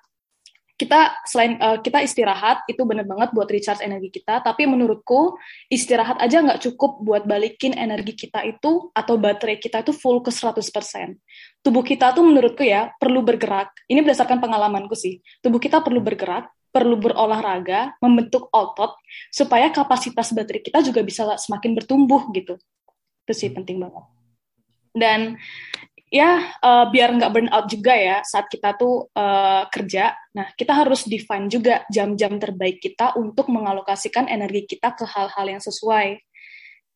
kita selain uh, kita istirahat itu bener banget buat recharge energi kita. Tapi menurutku istirahat aja nggak cukup buat balikin energi kita itu atau baterai kita itu full ke 100% tubuh kita tuh menurutku ya perlu bergerak. Ini berdasarkan pengalamanku sih. Tubuh kita perlu bergerak perlu berolahraga membentuk otot supaya kapasitas baterai kita juga bisa semakin bertumbuh gitu itu sih penting banget dan ya uh, biar nggak burn out juga ya saat kita tuh uh, kerja. Nah, kita harus define juga jam-jam terbaik kita untuk mengalokasikan energi kita ke hal-hal yang sesuai.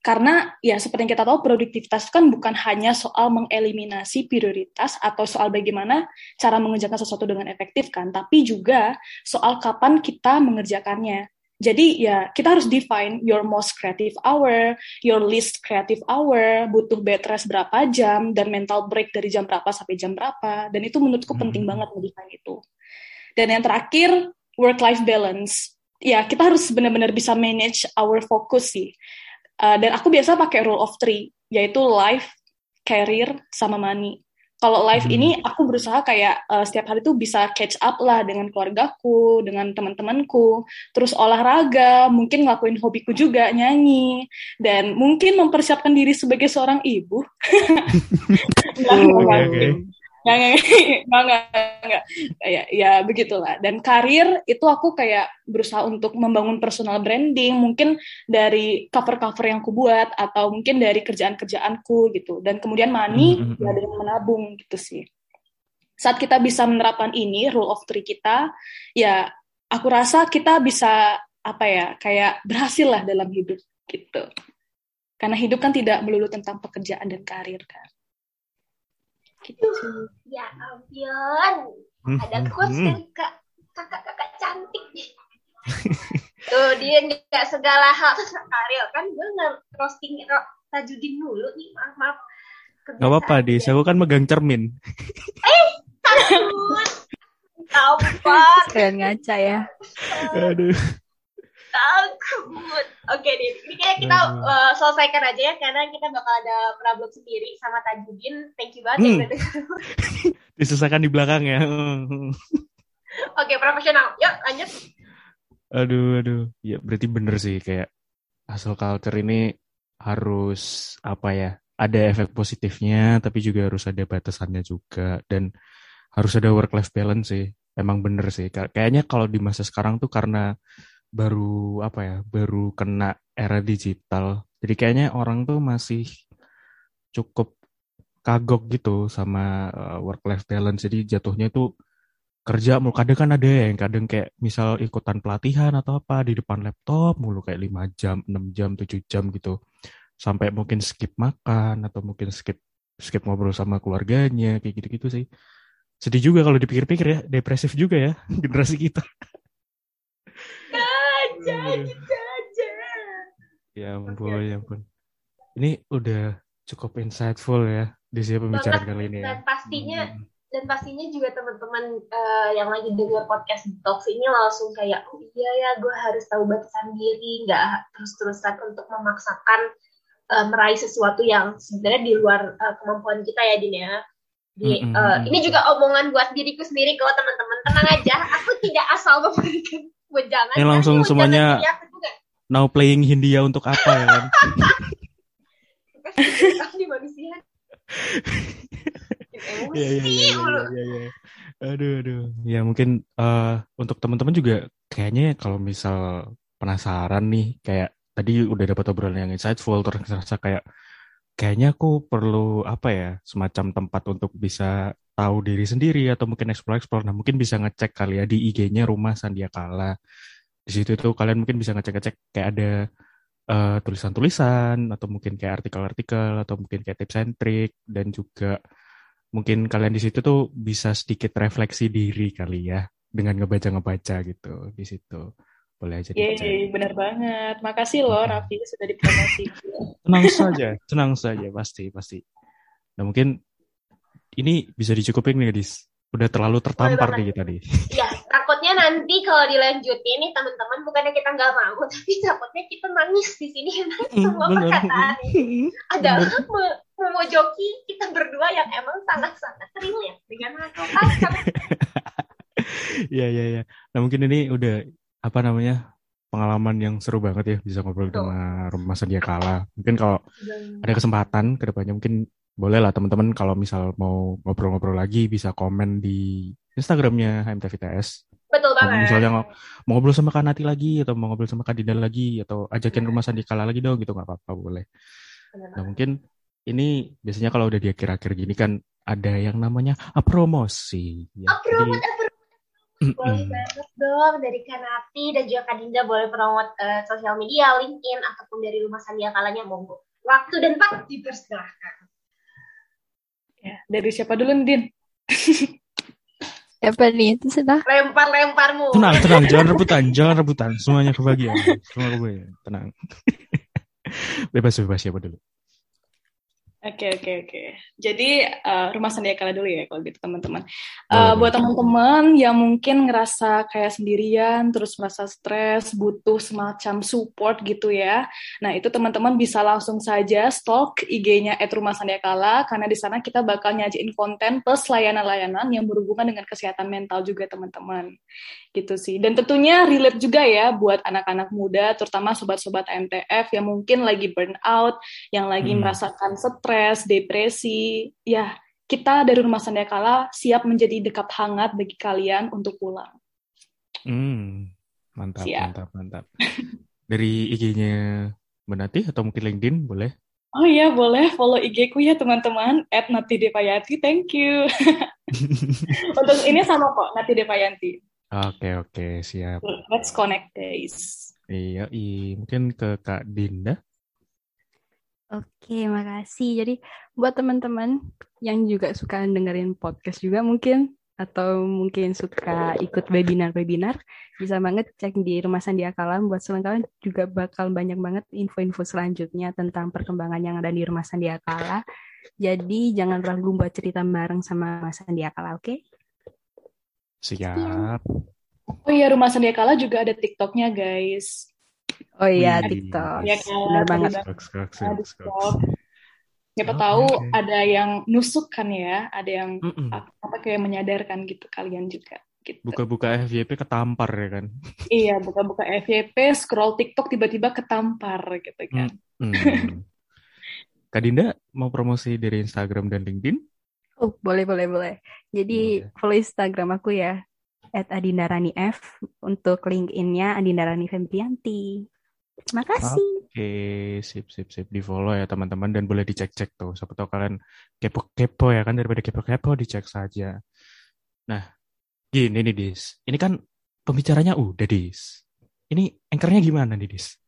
Karena ya seperti yang kita tahu produktivitas kan bukan hanya soal mengeliminasi prioritas atau soal bagaimana cara mengerjakan sesuatu dengan efektif kan, tapi juga soal kapan kita mengerjakannya. Jadi ya kita harus define your most creative hour, your least creative hour, butuh bed rest berapa jam, dan mental break dari jam berapa sampai jam berapa. Dan itu menurutku hmm. penting banget mendefine itu. Dan yang terakhir, work-life balance. Ya, kita harus benar-benar bisa manage our focus sih. Uh, dan aku biasa pakai rule of three, yaitu life, career, sama money kalau live hmm. ini aku berusaha kayak uh, setiap hari tuh bisa catch up lah dengan keluargaku, dengan teman-temanku, terus olahraga, mungkin ngelakuin hobiku juga nyanyi, dan mungkin mempersiapkan diri sebagai seorang ibu. nah, oh, okay nggak nggak nggak. Nggak ya ya begitulah. Dan karir itu aku kayak berusaha untuk membangun personal branding. Mungkin dari cover cover yang aku buat atau mungkin dari kerjaan kerjaanku gitu. Dan kemudian money mm -hmm. ya dengan menabung gitu sih. Saat kita bisa menerapkan ini rule of three kita ya aku rasa kita bisa apa ya kayak berhasil lah dalam hidup gitu. Karena hidup kan tidak melulu tentang pekerjaan dan karir kan gitu ya ampun Hmm, ada hmm, quotes hmm. dari kak kakak-kakak cantik tuh dia nggak segala hal karir kan gue nggak roasting ro- Tajudin dulu nih maaf maaf Gak apa-apa, Dis. Aku kan megang cermin. takut Tampar, Kalian ngaca ya. Aduh. Takut. Oke deh, ini kayak kita uh, selesaikan aja ya karena kita bakal ada problem sendiri sama Tajudin. Thank you banget ya Hmm. denger. Diselesaikan di belakang ya. Oke, profesional. Yuk, lanjut. Aduh, aduh. Ya berarti bener sih kayak hustle culture ini harus apa ya? Ada efek positifnya, tapi juga harus ada batasannya juga dan harus ada work life balance sih. Emang bener sih. Kay- Kayaknya kalau di masa sekarang tuh karena baru apa ya? Baru kena era digital. Jadi kayaknya orang tuh masih cukup kagok gitu sama work life balance. Jadi jatuhnya tuh kerja mulu kadang kan ada yang kadang kayak misal ikutan pelatihan atau apa di depan laptop mulu kayak 5 jam, 6 jam, 7 jam gitu. Sampai mungkin skip makan atau mungkin skip skip ngobrol sama keluarganya kayak gitu-gitu sih. Sedih juga kalau dipikir-pikir ya, depresif juga ya generasi kita. Aja, gitu aja. Ya ampun, ya ampun. Ini udah cukup insightful ya di sini pembicaraan Banget. kali ini ya. Dan pastinya Hmm. dan pastinya juga teman-teman eh, yang lagi dengar podcast Talks ini langsung kayak oh iya ya gue harus tahu batasan diri nggak terus-terusan untuk memaksakan eh, meraih sesuatu yang sebenarnya di luar eh, kemampuan kita ya Din ya Di, Mm, mm, eh, mm. ini juga omongan buat diriku sendiri kok teman-teman tenang aja aku tidak asal memberikan wejangan Ini ya. langsung semuanya diri aku juga. Now playing Hindia untuk apa ya kan? Manusia Iya iya iya iya iya. iya. Aduh aduh. Ya mungkin eh, untuk teman-teman juga kayaknya kalau misal penasaran nih kayak tadi udah dapat obrolan yang insightful terus kayak kayaknya aku perlu apa ya semacam tempat untuk bisa tahu diri sendiri atau mungkin explore explore. Nah mungkin bisa ngecek kali ya di IG-nya Rumah Sandiakala. Di situ tuh kalian mungkin bisa ngecek-ngecek kayak ada eh, tulisan-tulisan atau mungkin kayak artikel-artikel atau mungkin kayak tips and trick dan juga mungkin kalian di situ tuh bisa sedikit refleksi diri kali ya dengan ngebaca-ngebaca gitu di situ. Boleh aja. Yeay, benar banget. Makasih loh. Raffi sudah dipromosi. Tenang saja, tenang saja pasti pasti. Nah mungkin ini bisa dicukupin nih, Dis. Udah terlalu tertampar nih kita nih. Ya, takutnya nanti kalau dilanjutin nih teman-teman bukannya kita nggak mau, tapi takutnya kita nangis di sini karena semua Bener. perkataan ini adalah me- memojoki kita berdua yang emang sangat-sangat relate dengan hal kacang. Iya iya iya. Nah mungkin ini udah apa namanya pengalaman yang seru banget ya bisa ngobrol sama Rumah Sandiakala. Mungkin kalau ada kesempatan ke depannya mungkin boleh lah teman-teman kalau misal mau ngobrol-ngobrol lagi bisa komen di Instagramnya HMTVTS. Betul Kalau banget. misalnya ngo- mau ngobrol sama Kanati lagi atau mau ngobrol sama Kadinda lagi atau ajakin Rumah Sandiakala lagi dong gitu nggak apa-apa boleh. Nah mungkin ini biasanya kalau udah di akhir-akhir gini kan ada yang namanya promosi. Ya, Approve, jadi- Boleh banget dong dari Kanati dan juga Kak Dinda boleh promote eh, sosial media, LinkedIn ataupun dari rumah sandiakalanya monggo. Waktu dan tempat dipersilahkan. Ya, dari siapa dulu, Din? Apa nih itu sudah? Lempar-lemparmu. Tenang, tenang, jangan rebutan, jangan rebutan. Semuanya kebagian, semua kebagian. Tenang. bebas, bebas siapa dulu. Oke oke oke. Jadi eh, rumah sandiakala dulu ya kalau gitu teman-teman. Boleh. buat teman-teman yang mungkin ngerasa kayak sendirian, terus merasa stres, butuh semacam support gitu ya. Nah itu teman-teman bisa langsung saja stalk IG-nya @rumahsandiakala karena di sana kita bakal nyajiin konten plus layanan-layanan yang berhubungan dengan kesehatan mental juga teman-teman. Gitu sih. Dan tentunya relate juga ya buat anak-anak muda, terutama sobat-sobat MTF yang mungkin lagi burnout, yang lagi Hmm. merasakan stres, depresi, ya kita dari Rumah Sandiakala siap menjadi dekat hangat bagi kalian untuk pulang. Hmm, mantap, Siap. mantap, mantap. Dari IG-nya Mbak Nati atau mungkin LinkedIn boleh? Oh iya, boleh follow IG ku ya teman-teman, at Nati Depayanti, thank you. untuk ini sama kok, Nati Depayanti. Oke, oke, siap. Let's connect guys. Iya, iya. Mungkin ke Kak Dinda. Oke, makasih. Jadi buat teman-teman yang juga suka dengerin podcast juga mungkin atau mungkin suka ikut webinar-webinar, bisa banget cek di Rumah Sandia Kalam. Buat kalian juga bakal banyak banget info-info selanjutnya tentang perkembangan yang ada di Rumah Sandia Kala. Jadi jangan ragu buat cerita bareng sama Mas Sandia Kala, oke? Okay? Siap. Oh iya, Rumah Sandia Kala juga ada TikToknya, guys. Oh iya, TikTok. Iya kan? Benar banget. TikTok. Siapa oh, tahu okay. ada yang nusuk kan ya, ada yang mm -mm. apa kayak menyadarkan gitu kalian juga. Gitu. Buka-buka FYP ketampar ya kan? iya, buka-buka FYP, scroll TikTok tiba-tiba ketampar gitu kan. Mm -mm. Kak Dinda mau promosi dari Instagram dan LinkedIn? Oh, boleh, boleh, boleh. Jadi oh, follow Instagram aku ya, at Adindarani F. Untuk LinkedIn-nya Adindarani Febrianti. Makasih. Oke, okay. sip, sip, sip. Di follow ya teman-teman dan boleh dicek-cek tuh. Siapa tahu kalian kepo-kepo ya kan daripada kepo-kepo dicek saja. Nah, gini nih Dis. Ini kan pembicaranya udah Dis. Ini anchornya gimana nih Dis?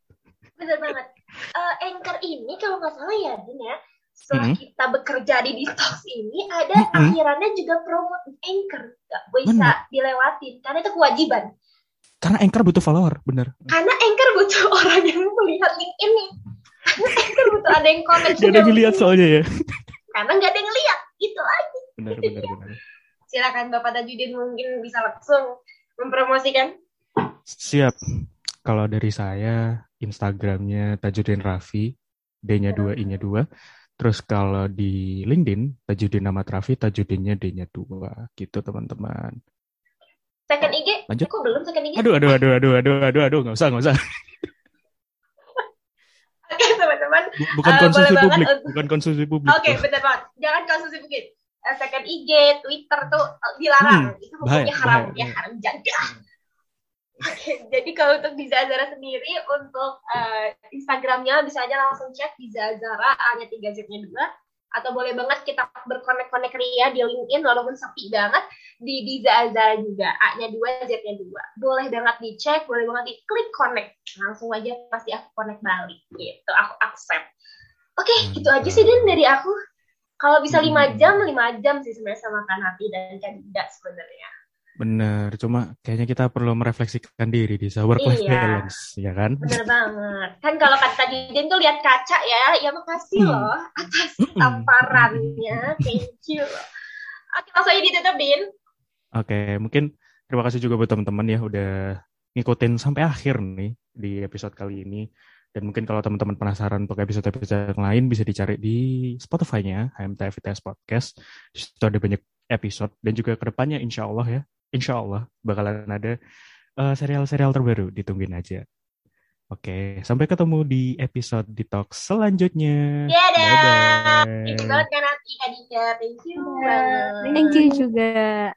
Bener banget. Uh, anchor ini kalau nggak salah ya Din ya, setelah mm -hmm. kita bekerja di detox ini ada mm -hmm. akhirannya juga promote anchor nggak bisa Bener. dilewatin karena itu kewajiban karena Anchor butuh follower, bener. Karena Anchor butuh orang yang melihat link ini. Karena Anchor butuh ada yang komen. Gak ada yang lihat soalnya ya. Karena gak ada yang lihat, itu aja. Benar, benar, benar. Silakan Bapak Tajudin mungkin bisa langsung mempromosikan. Siap. Kalau dari saya, Instagramnya Tajudin Raffi, D-nya 2, I-nya 2. Terus kalau di LinkedIn, Tajudin nama Raffi, Tajudinnya D-nya 2. Gitu teman-teman. Second IG? Lanjut. Kok belum second IG? Aduh, aduh, aduh, aduh, aduh, aduh, aduh, nggak usah, nggak usah. Oke, okay, teman-teman. Bukan uh, konsumsi publik, untuk... bukan konsumsi publik. Oke, okay, benar banget. Jangan konsumsi publik. Uh, second IG, Twitter tuh uh, dilarang. Hmm, Itu hukumnya haram, bahaya, ya haram jaga. Oke, jadi kalau untuk di Zazara sendiri, untuk uh, Instagramnya bisa aja langsung cek di Zazara, hanya tiga Z-nya dua. Atau boleh banget kita berkonek-konek ria di LinkedIn walaupun sepi banget di di Zaza juga A-nya dua Z-nya dua. Boleh banget dicek boleh banget diklik connect. Langsung aja pasti aku connect balik gitu. Aku accept. Oke okay, gitu aja sih Dan dari aku. Kalau bisa lima hmm. jam lima jam sih sebenarnya sama Kanati dan kandidat sebenarnya Bener, cuma kayaknya kita perlu merefleksikan diri di work life iya, balance, ya kan? Bener banget. Kan kalau kata Didin tuh lihat kaca ya, ya makasih hmm. loh atas hmm. tamparannya, thank you. Oke, langsung aja ditutup, Din. Oke, mungkin terima kasih juga buat teman-teman ya udah ngikutin sampai akhir nih di episode kali ini. Dan mungkin kalau teman-teman penasaran untuk episode-episode yang lain bisa dicari di Spotify-nya HMTF Podcast. Di situ ada banyak episode dan juga ke depannya insya Allah ya insya Allah bakalan ada serial eh, serial-serial terbaru. Ditungguin aja. Oke, sampai ketemu di episode Detox selanjutnya. Ya, Bye-bye. Thank you banget kan Thank you. Thank you juga.